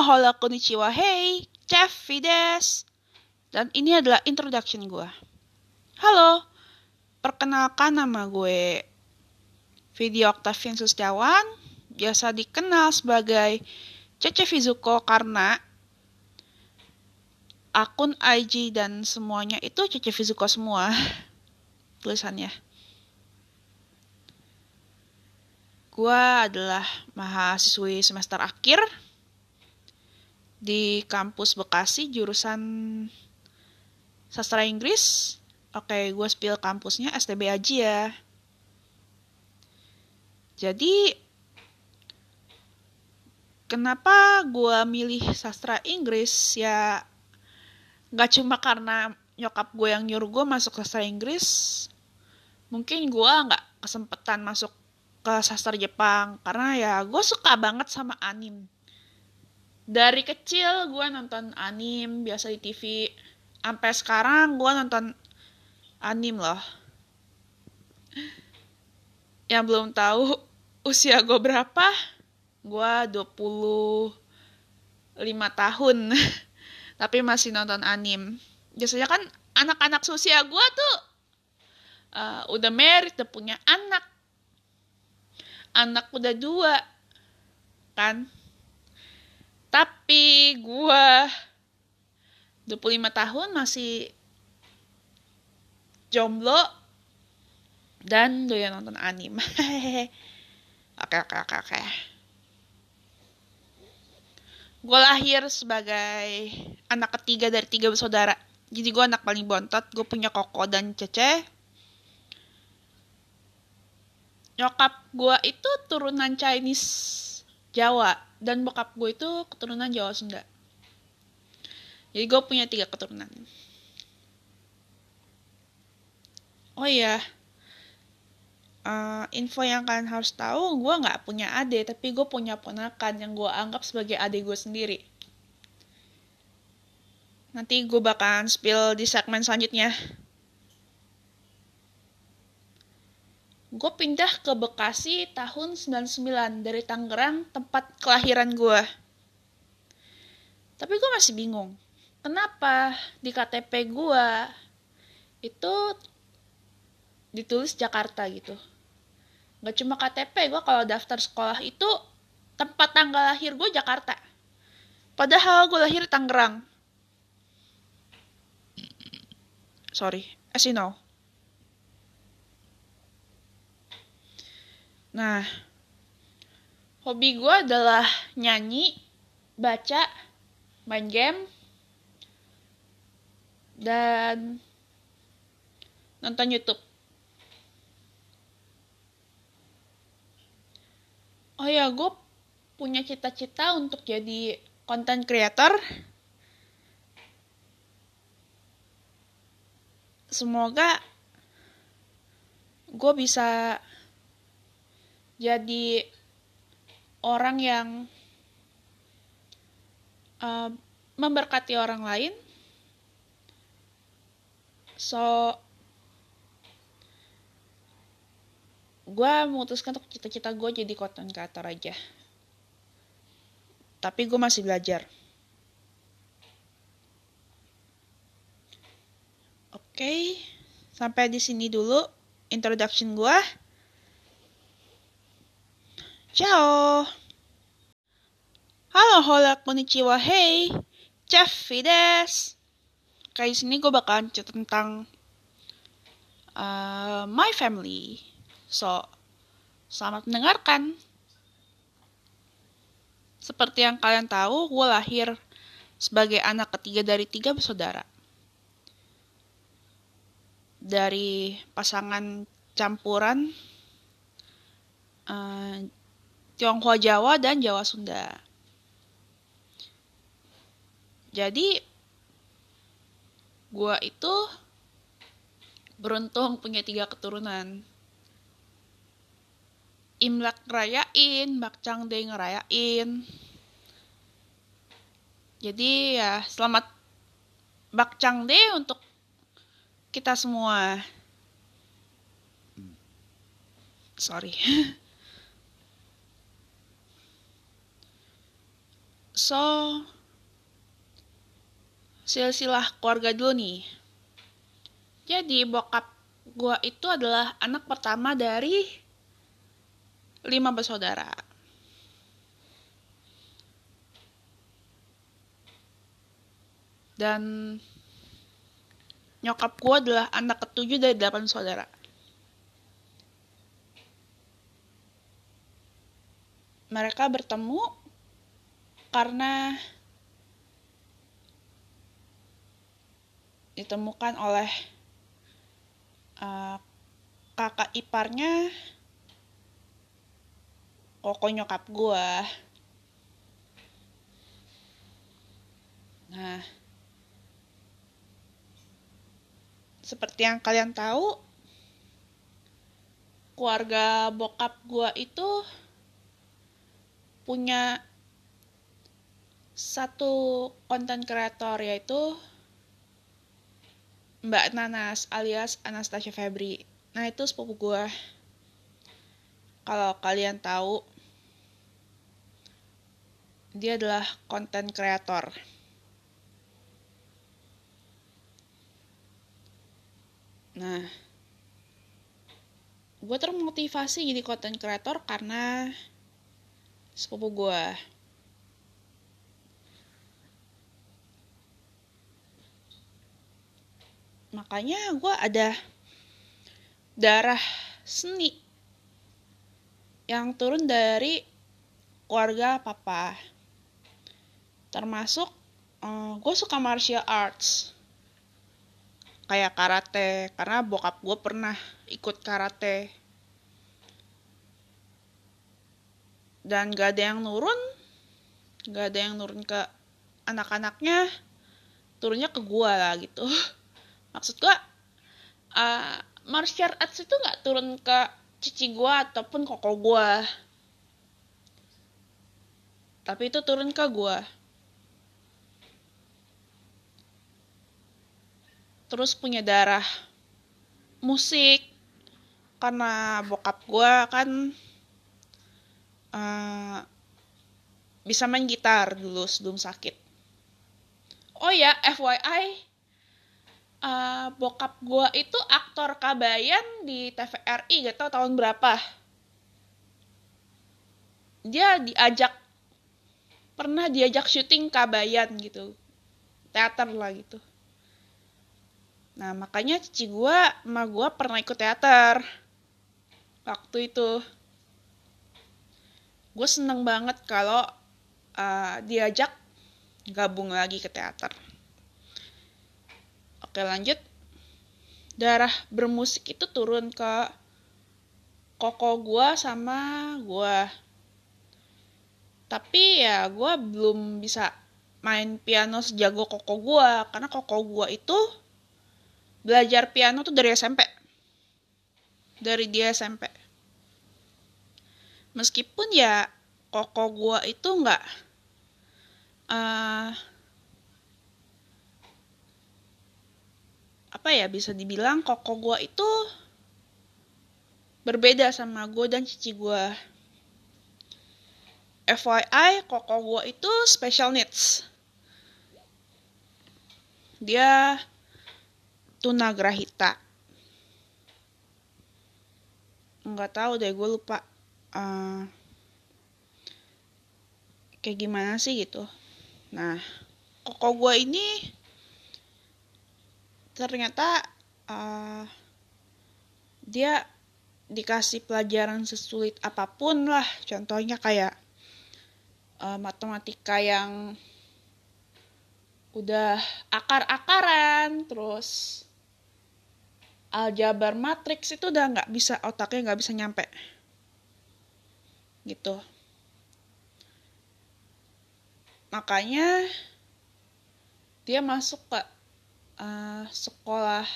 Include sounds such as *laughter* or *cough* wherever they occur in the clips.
Halo, konnichiwa, hey, Chef Fides. Dan ini adalah introduction gue. Halo, perkenalkan nama gue Video Octavian Sustiawan, biasa dikenal sebagai Cece Fizuko karena akun IG dan semuanya itu Cece Fizuko semua *laughs* tulisannya. Gua adalah mahasiswi semester akhir di kampus Bekasi jurusan sastra Inggris. Oke, gue spill kampusnya STB aja ya. Jadi, kenapa gue milih sastra Inggris ya gak cuma karena nyokap gue yang nyuruh gue masuk sastra Inggris. Mungkin gue gak kesempatan masuk ke sastra Jepang karena ya gue suka banget sama anime dari kecil gue nonton anim biasa di TV sampai sekarang gue nonton anim loh. Yang belum tahu usia gue berapa? Gue 25 tahun. *laughs* Tapi masih nonton anim. Biasanya kan anak-anak usia gue tuh uh, udah married udah punya anak. Anak udah dua kan tapi gue 25 tahun masih jomblo dan doyan nonton anime. *laughs* oke oke oke oke. Gue lahir sebagai anak ketiga dari tiga bersaudara. Jadi gue anak paling bontot. Gue punya koko dan cece. Nyokap gue itu turunan Chinese Jawa. Dan bokap gue itu keturunan Jawa Sunda. Jadi gue punya tiga keturunan. Oh iya. Uh, info yang kalian harus tahu gue nggak punya adik tapi gue punya ponakan yang gue anggap sebagai adik gue sendiri. Nanti gue bakalan spill di segmen selanjutnya gue pindah ke Bekasi tahun 99 dari Tangerang tempat kelahiran gue tapi gue masih bingung kenapa di KTP gue itu ditulis Jakarta gitu? Gak cuma KTP gue kalau daftar sekolah itu tempat tanggal lahir gue Jakarta. Padahal gue lahir Tangerang. Sorry as you know Nah, hobi gue adalah nyanyi, baca, main game, dan nonton YouTube. Oh ya, gue punya cita-cita untuk jadi content creator. Semoga gue bisa jadi orang yang uh, memberkati orang lain. So, gue memutuskan untuk cita-cita gue jadi content creator aja. Tapi gue masih belajar. Oke, okay, sampai di sini dulu introduction gue. Ciao! Halo, hola, konnichiwa, hey! Chef Fides! Kali sini gue bakalan cerita tentang uh, my family. So, selamat mendengarkan. Seperti yang kalian tahu, gue lahir sebagai anak ketiga dari tiga bersaudara. Dari pasangan campuran uh, Tionghoa Jawa dan Jawa Sunda. Jadi gua itu beruntung punya tiga keturunan. Imlek ngerayain, Bakcang Day ngerayain. Jadi ya selamat Bakcang Day untuk kita semua. Sorry. *laughs* So, silsilah keluarga dulu nih. Jadi bokap gue itu adalah anak pertama dari lima bersaudara. Dan nyokap gue adalah anak ketujuh dari delapan saudara. Mereka bertemu karena ditemukan oleh uh, kakak iparnya koko nyokap gue. Nah, seperti yang kalian tahu, keluarga bokap gue itu punya satu konten kreator yaitu Mbak Nanas alias Anastasia Febri. Nah itu sepupu gue. Kalau kalian tahu, dia adalah konten kreator. Nah, gue termotivasi jadi konten kreator karena sepupu gue. Makanya gue ada darah seni yang turun dari keluarga papa. Termasuk uh, eh, gue suka martial arts. Kayak karate, karena bokap gue pernah ikut karate dan gak ada yang nurun gak ada yang nurun ke anak-anaknya turunnya ke gua lah gitu *laughs* maksud gua uh, martial arts itu nggak turun ke cici gua ataupun koko gua. Tapi itu turun ke gua. Terus punya darah musik. Karena bokap gua kan uh, bisa main gitar dulu sebelum sakit. Oh ya, FYI, uh, bokap gue itu aktor Kabayan di TVRI, gak tau tahun berapa. Dia diajak, pernah diajak syuting Kabayan gitu, teater lah gitu. Nah makanya cici gue, sama gue pernah ikut teater waktu itu gue seneng banget kalau uh, diajak gabung lagi ke teater. Oke lanjut. Darah bermusik itu turun ke koko gue sama gue. Tapi ya gue belum bisa main piano sejago koko gue. Karena koko gue itu belajar piano tuh dari SMP. Dari dia SMP meskipun ya koko gua itu nggak uh, apa ya bisa dibilang koko gua itu berbeda sama gue dan cici gue. FYI, koko gue itu special needs. Dia tunagrahita. Nggak tahu deh, gue lupa uh, kayak gimana sih gitu nah koko gue ini ternyata uh, dia dikasih pelajaran sesulit apa pun lah. Contohnya kayak uh, matematika yang udah akar-akaran terus aljabar matriks itu udah nggak bisa otaknya nggak bisa nyampe. Gitu. Makanya dia masuk ke uh, sekolah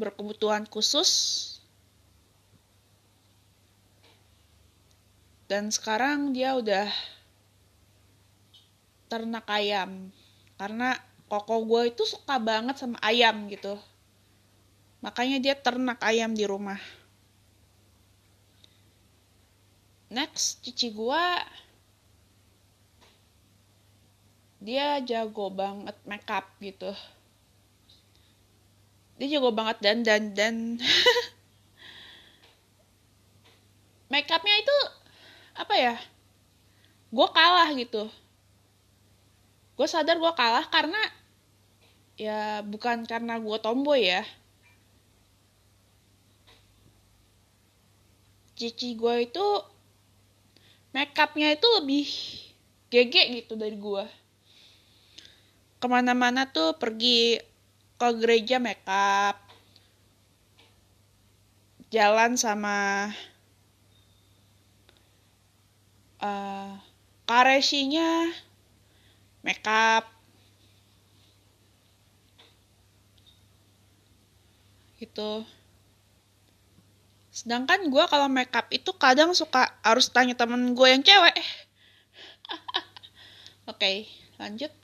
berkebutuhan khusus. Dan sekarang dia udah ternak ayam. Karena koko gue itu suka banget sama ayam gitu. Makanya dia ternak ayam di rumah. Next cici gua. Dia jago banget makeup gitu dia jago banget dan dan dan. *laughs* Makeupnya itu apa ya? Gue kalah gitu. Gue sadar gue kalah karena ya bukan karena gue tomboy ya. Cici gue itu makeupnya itu lebih gege gitu dari gue ke mana-mana tuh pergi ke gereja makeup. Jalan sama uh, karesinya makeup. Gitu. Sedangkan gue kalau makeup itu kadang suka harus tanya temen gue yang cewek. *laughs* Oke okay, lanjut.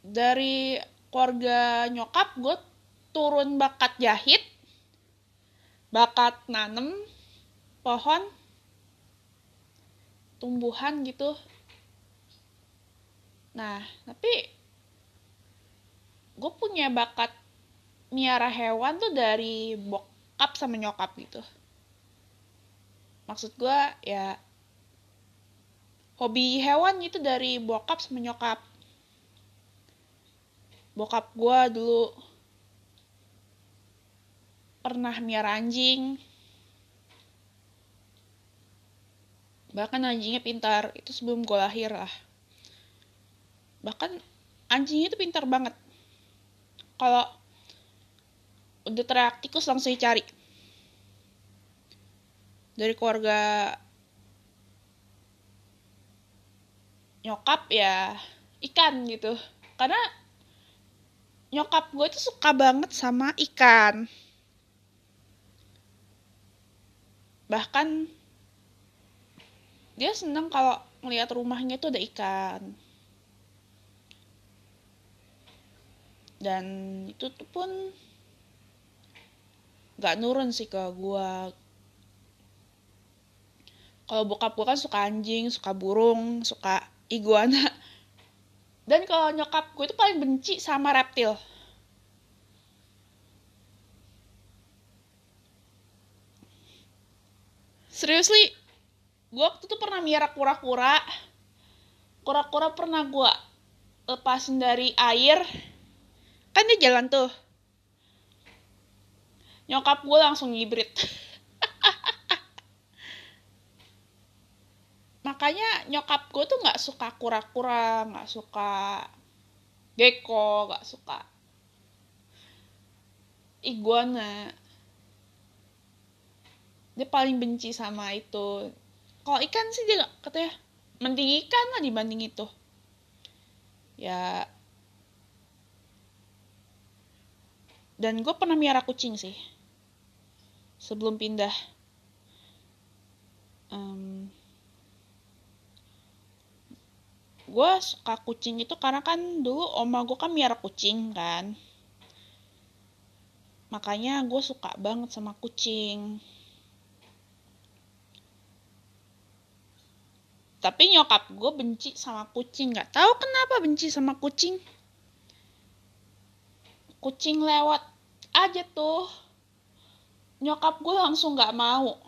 Dari keluarga nyokap gue turun bakat jahit bakat nanem pohon tumbuhan gitu. Nah tapi gue punya bakat miara hewan tuh dari bokap sama nyokap gitu. Maksud gue ya hobi hewan itu dari bokap sama nyokap bokap gue dulu pernah miara anjing. Bahkan anjingnya pintar. Itu sebelum gue lahir lah. Bahkan anjingnya itu pintar banget. Kalau udah teriak tikus langsung dicari. Dari keluarga nyokap ya ikan gitu. Karena nyokap gue itu suka banget sama ikan. Bahkan dia seneng kalau ngeliat rumahnya itu ada ikan. Dan itu tuh pun gak nurun sih ke gue kalau bokap gue kan suka anjing suka burung suka iguana dan kalau nyokap gue itu paling benci sama reptil. Seriously gue waktu itu pernah miara kura-kura. Kura-kura pernah gue lepasin dari air. Kan dia jalan tuh. Nyokap gue langsung ngibrit *laughs* makanya nyokap gue tuh nggak suka kura-kura nggak suka gecko nggak suka iguana. Dia paling benci sama itu. Kalau ikan sih dia katanya mending ikan lah dibanding itu. Ya. Dan gue pernah miara kucing sih sebelum pindah. Um, gue suka kucing itu karena kan dulu oma gue kan miara kucing kan. Makanya gue suka banget sama kucing. Tapi nyokap gue benci sama kucing. Nggak tahu kenapa benci sama kucing. Kucing lewat aja tuh. Nyokap gue langsung gak mau.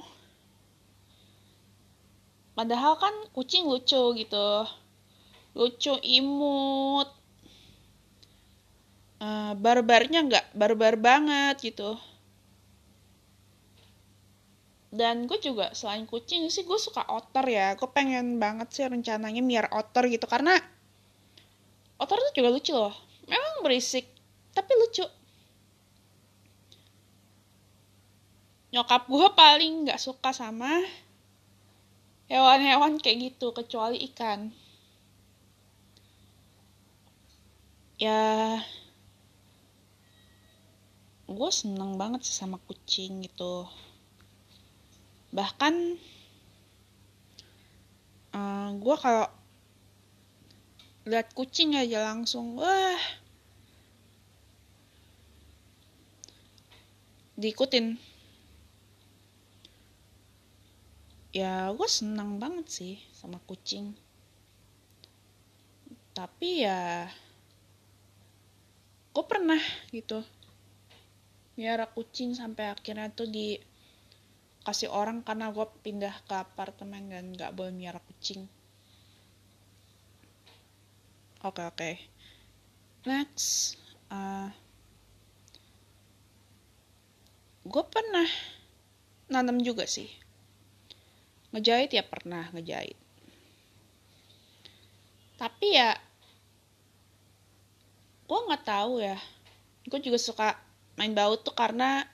Padahal kan kucing lucu gitu lucu imut. Uh, barbarnya nggak barbar banget gitu. Dan gue juga selain kucing sih gue suka otter ya. Gue pengen banget sih rencananya biar otter gitu. Karena otter tuh juga lucu loh. Memang berisik tapi lucu. Nyokap gue paling nggak suka sama hewan-hewan kayak gitu kecuali ikan ya gue seneng banget sih sama kucing gitu. Bahkan uh, eh, gue kalau lihat kucing aja langsung wah. Diikutin. Ya gue senang banget sih sama kucing. Tapi ya gue pernah gitu? Miara kucing sampai akhirnya tuh di kasih orang karena gue pindah ke apartemen dan nggak boleh miara kucing. Oke okay, oke. Okay. next uh, gue pernah nanam juga sih. Ngejahit ya pernah ngejahit. Tapi ya gue nggak tahu ya. Gue juga suka main baut tuh karena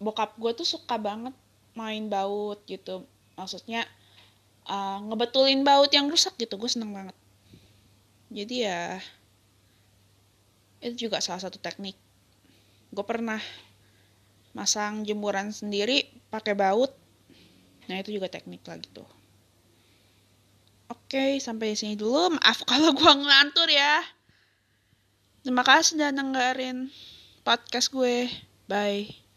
bokap gue tuh suka banget main baut gitu. Maksudnya uh, ngebetulin baut yang rusak gitu. Gue seneng banget. Jadi ya itu juga salah satu teknik. Gue pernah masang jemuran sendiri pakai baut. Nah itu juga teknik lah gitu Oke, sampai sini dulu. Maaf *laughs* kalau gue ngelantur ya. Terima kasih udah dengerin podcast gue. Bye.